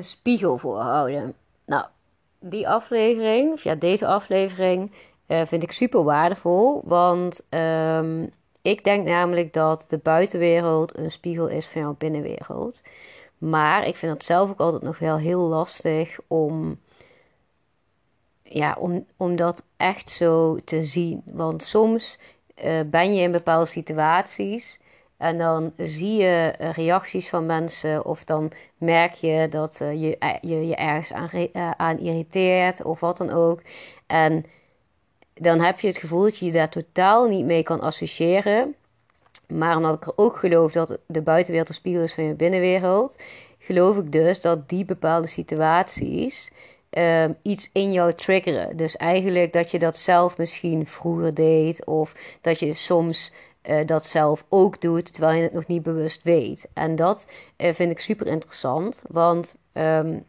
een spiegel voorhouden. Nou, die aflevering, of ja, deze aflevering, uh, vind ik super waardevol. Want um, ik denk namelijk dat de buitenwereld een spiegel is van jouw binnenwereld. Maar ik vind het zelf ook altijd nog wel heel lastig om, ja, om, om dat echt zo te zien. Want soms uh, ben je in bepaalde situaties en dan zie je reacties van mensen of dan merk je dat uh, je, je je ergens aan, aan irriteert of wat dan ook. En dan heb je het gevoel dat je je daar totaal niet mee kan associëren. Maar omdat ik er ook geloof dat de buitenwereld een spiegel is van je binnenwereld, geloof ik dus dat die bepaalde situaties um, iets in jou triggeren. Dus eigenlijk dat je dat zelf misschien vroeger deed, of dat je soms uh, dat zelf ook doet, terwijl je het nog niet bewust weet. En dat uh, vind ik super interessant, want um,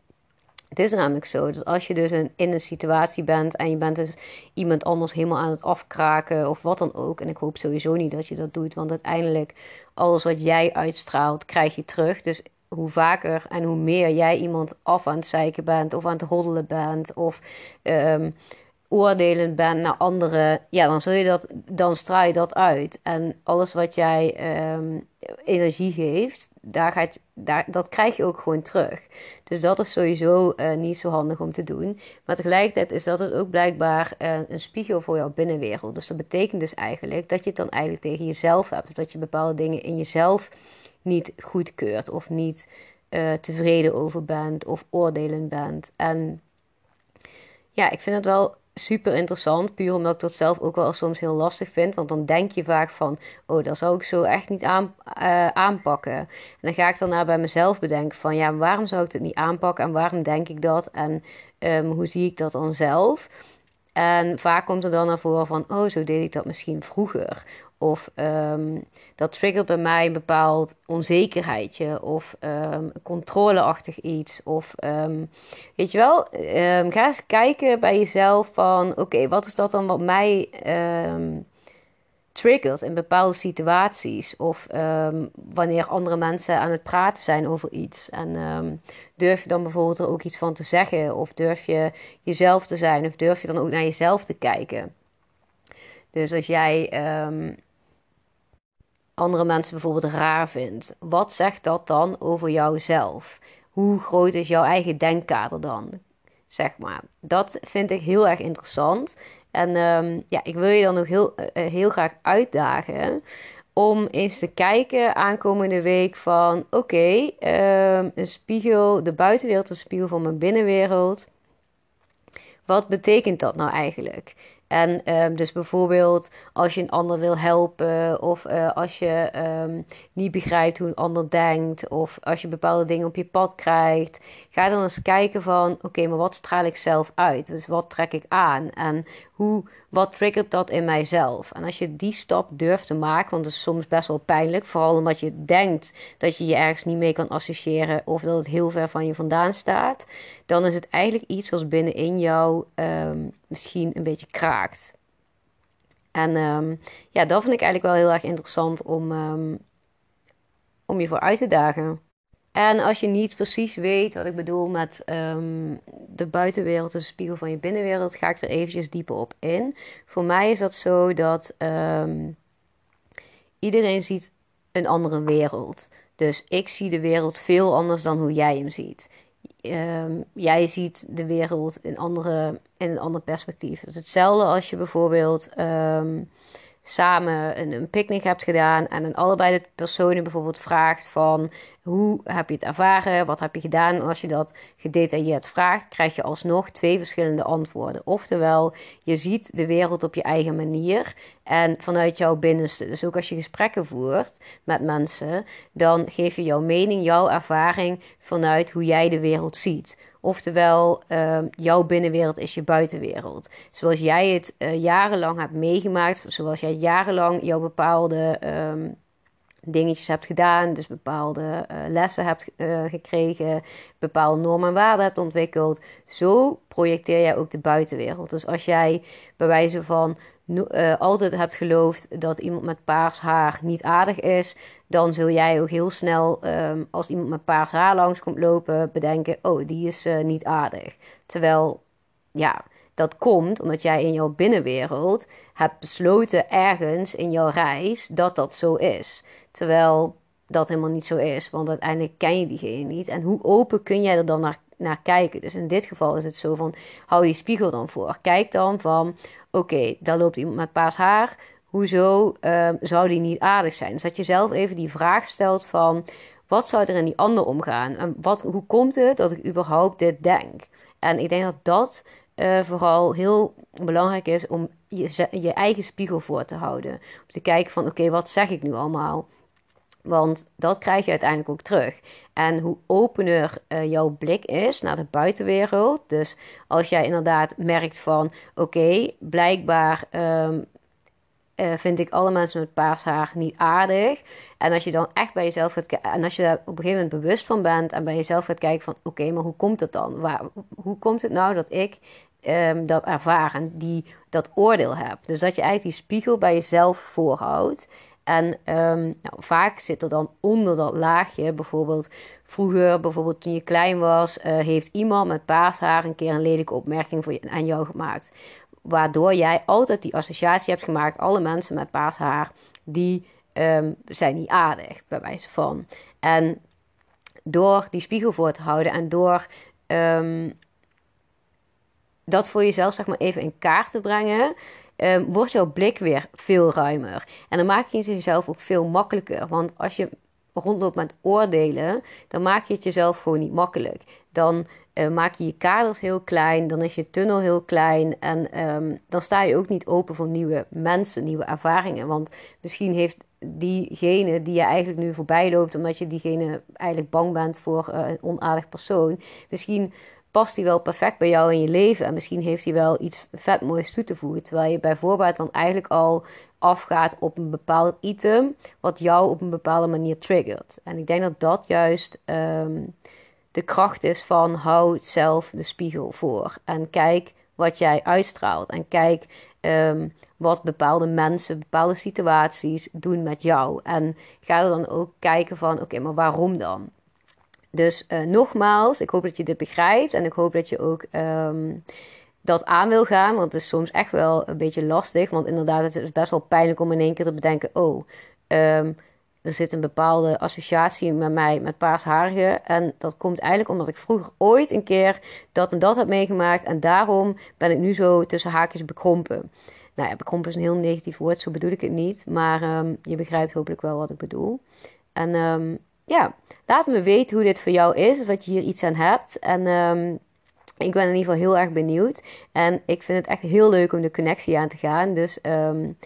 het is namelijk zo dat als je dus in, een situatie bent en je bent dus iemand anders helemaal aan het afkraken of wat dan ook. En ik hoop sowieso niet dat je dat doet, want uiteindelijk alles wat jij uitstraalt krijg je terug. Dus hoe vaker en hoe meer jij iemand af aan het zeiken bent of aan het roddelen bent of um, oordelend bent naar anderen, ja, dan zul je dat, dan straal je dat uit. En alles wat jij um, energie geeft, daar gaat, daar, dat krijg je ook gewoon terug. Dus dat is sowieso uh, niet zo handig om te doen. Maar tegelijkertijd is dat het ook blijkbaar uh, een spiegel voor jouw binnenwereld. Dus dat betekent dus eigenlijk dat je het dan eigenlijk tegen jezelf hebt. Dat je bepaalde dingen in jezelf niet goedkeurt of niet uh, tevreden over bent of oordelend bent. En ja, ik vind het wel super interessant. Puur omdat ik dat zelf ook wel soms heel lastig vind. Want dan denk je vaak van, oh, dat zou ik zo echt niet aan, uh, aanpakken. En dan ga ik daarna bij mezelf bedenken van, ja, waarom zou ik het niet aanpakken? En waarom denk ik dat? En um, hoe zie ik dat dan zelf? En vaak komt er dan naar voren van, oh, zo deed ik dat misschien vroeger. Of um, dat triggert bij mij een bepaald onzekerheidje. Of um, controleachtig iets. Of um, weet je wel, ga eens kijken bij jezelf van oké, wat is dat dan wat mij triggert in bepaalde situaties. Of wanneer andere mensen aan het praten zijn over iets. En durf je dan bijvoorbeeld er ook iets van te zeggen? Of durf je jezelf te zijn? Of durf je dan ook naar jezelf te kijken? Dus als jij andere mensen bijvoorbeeld raar vindt. Wat zegt dat dan over jouzelf? Hoe groot is jouw eigen denkkader dan? Zeg maar. Dat vind ik heel erg interessant. En um, ja, ik wil je dan nog heel, uh, heel graag uitdagen om eens te kijken aankomende week van oké, um, een spiegel, de buitenwereld een spiegel van mijn binnenwereld. Wat betekent dat nou eigenlijk? En um, dus bijvoorbeeld als je een ander wil helpen, of uh, als je um, niet begrijpt hoe een ander denkt, of als je bepaalde dingen op je pad krijgt, ga dan eens kijken van oké, maar wat straal ik zelf uit? Dus wat trek ik aan? En wat triggert dat in mijzelf? En als je die stap durft te maken, want dat is soms best wel pijnlijk, vooral omdat je denkt dat je je ergens niet mee kan associëren of dat het heel ver van je vandaan staat, dan is het eigenlijk iets als binnenin jou um, misschien een beetje kraakt. En um, ja, dat vind ik eigenlijk wel heel erg interessant om, um, om je voor uit te dagen. En als je niet precies weet wat ik bedoel met um, de buitenwereld, de spiegel van je binnenwereld, ga ik er eventjes dieper op in. Voor mij is dat zo dat um, iedereen ziet een andere wereld. Dus ik zie de wereld veel anders dan hoe jij hem ziet. Um, jij ziet de wereld in, andere, in een ander perspectief. Het is hetzelfde als je bijvoorbeeld samen een, een picknick hebt gedaan en aan allebei de personen bijvoorbeeld vraagt van hoe heb je het ervaren, wat heb je gedaan. En als je dat gedetailleerd vraagt, krijg je alsnog twee verschillende antwoorden. Oftewel, je ziet de wereld op je eigen manier en vanuit jouw binnenste. Dus ook als je gesprekken voert met mensen, dan geef je jouw mening, jouw ervaring vanuit hoe jij de wereld ziet. Oftewel, uh, jouw binnenwereld is je buitenwereld. Zoals jij het uh, jarenlang hebt meegemaakt, zoals jij jarenlang jouw bepaalde um, dingetjes hebt gedaan, dus bepaalde uh, lessen hebt uh, gekregen, bepaalde normen en waarden hebt ontwikkeld, zo projecteer jij ook de buitenwereld. Dus als jij bij wijze van uh, altijd hebt geloofd dat iemand met paars haar niet aardig is, dan zul jij ook heel snel, um, als iemand met paars haar langs komt lopen, bedenken: oh, die is niet aardig. Terwijl, ja, dat komt omdat jij in jouw binnenwereld hebt besloten ergens in jouw reis dat dat zo is. Terwijl dat helemaal niet zo is, want uiteindelijk ken je diegene niet. En hoe open kun jij er dan naar, naar kijken? Dus in dit geval is het zo van: hou die spiegel dan voor. Kijk dan van: oké, daar loopt iemand met paars haar. Hoezo uh, zou die niet aardig zijn? Dus dat je zelf even die vraag stelt van... wat zou er in die ander omgaan? En wat, hoe komt het dat ik überhaupt dit denk? En ik denk dat dat uh, vooral heel belangrijk is om je, je eigen spiegel voor te houden. Om te kijken van oké, wat zeg ik nu allemaal? Want dat krijg je uiteindelijk ook terug. En hoe opener uh, jouw blik is naar de buitenwereld. Dus als jij inderdaad merkt van oké, blijkbaar um, uh, vind ik alle mensen met paars haar niet aardig. En als je dan echt bij jezelf gaat en als je daar op een gegeven moment bewust van bent en bij jezelf gaat kijken van oké, maar hoe komt het dan? Waar, hoe komt het nou dat ik um, dat ervaar en die, dat oordeel heb? Dus dat je eigenlijk die spiegel bij jezelf voorhoudt. En um, nou, vaak zit er dan onder dat laagje, bijvoorbeeld vroeger, bijvoorbeeld toen je klein was, uh, heeft iemand met paars haar een keer een lelijke opmerking voor je, aan jou gemaakt waardoor jij altijd die associatie hebt gemaakt. Alle mensen met paars haar, die um, zijn niet aardig, bij wijze van. En door die spiegel voor te houden en door um, dat voor jezelf zeg maar even in kaart te brengen, um, wordt jouw blik weer veel ruimer. En dan maak je het jezelf ook veel makkelijker. Want als je rondloopt met oordelen, dan maak je het jezelf gewoon niet makkelijk. Dan uh, maak je je kaders heel klein, dan is je tunnel heel klein en um, dan sta je ook niet open voor nieuwe mensen, nieuwe ervaringen. Want misschien heeft diegene die je eigenlijk nu voorbij loopt, omdat je diegene eigenlijk bang bent voor uh, een onaardig persoon, misschien past die wel perfect bij jou in je leven en misschien heeft hij wel iets vet moois toe te voegen. Terwijl je bijvoorbeeld dan eigenlijk al afgaat op een bepaald item wat jou op een bepaalde manier triggert. En ik denk dat dat juist um, de kracht is van hou zelf de spiegel voor. En kijk wat jij uitstraalt. En kijk um, wat bepaalde mensen, bepaalde situaties doen met jou. En ga er dan ook kijken van oké, maar waarom dan? Dus uh, nogmaals, ik hoop dat je dit begrijpt. En ik hoop dat je ook um, dat aan wil gaan. Want het is soms echt wel een beetje lastig. Want inderdaad, het is best wel pijnlijk om in één keer te bedenken: oh, um, er zit een bepaalde associatie met mij met paarsharige. En dat komt eigenlijk omdat ik vroeger ooit een keer dat en dat heb meegemaakt. En daarom ben ik nu zo tussen haakjes bekrompen. Nou ja, bekrompen is een heel negatief woord, zo bedoel ik het niet. Maar um, je begrijpt hopelijk wel wat ik bedoel. En ja, laat me weten hoe dit voor jou is. Of dat je hier iets aan hebt. En um, ik ben in ieder geval heel erg benieuwd. En ik vind het echt heel leuk om de connectie aan te gaan. Dus um,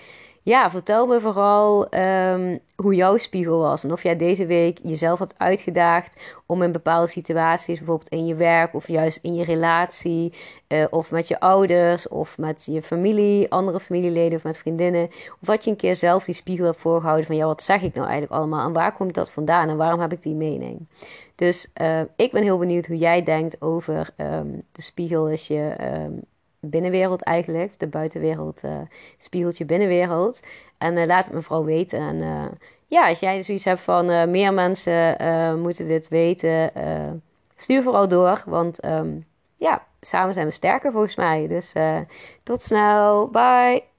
ja, vertel me vooral um, hoe jouw spiegel was. En of jij deze week jezelf hebt uitgedaagd om in bepaalde situaties, bijvoorbeeld in je werk of juist in je relatie, uh, of met je ouders of met je familie, andere familieleden of met vriendinnen, of wat je een keer zelf die spiegel hebt voorgehouden van ja, wat zeg ik nou eigenlijk allemaal en waar komt dat vandaan en waarom heb ik die mening? Dus uh, ik ben heel benieuwd hoe jij denkt over um, de spiegel is je binnenwereld eigenlijk. De buitenwereld uh, spiegelt je binnenwereld. En uh, laat het me vooral weten. En uh, ja, als jij zoiets hebt van meer mensen moeten dit weten, stuur vooral door. Want um, ja, samen zijn we sterker volgens mij. Dus tot snel. Bye.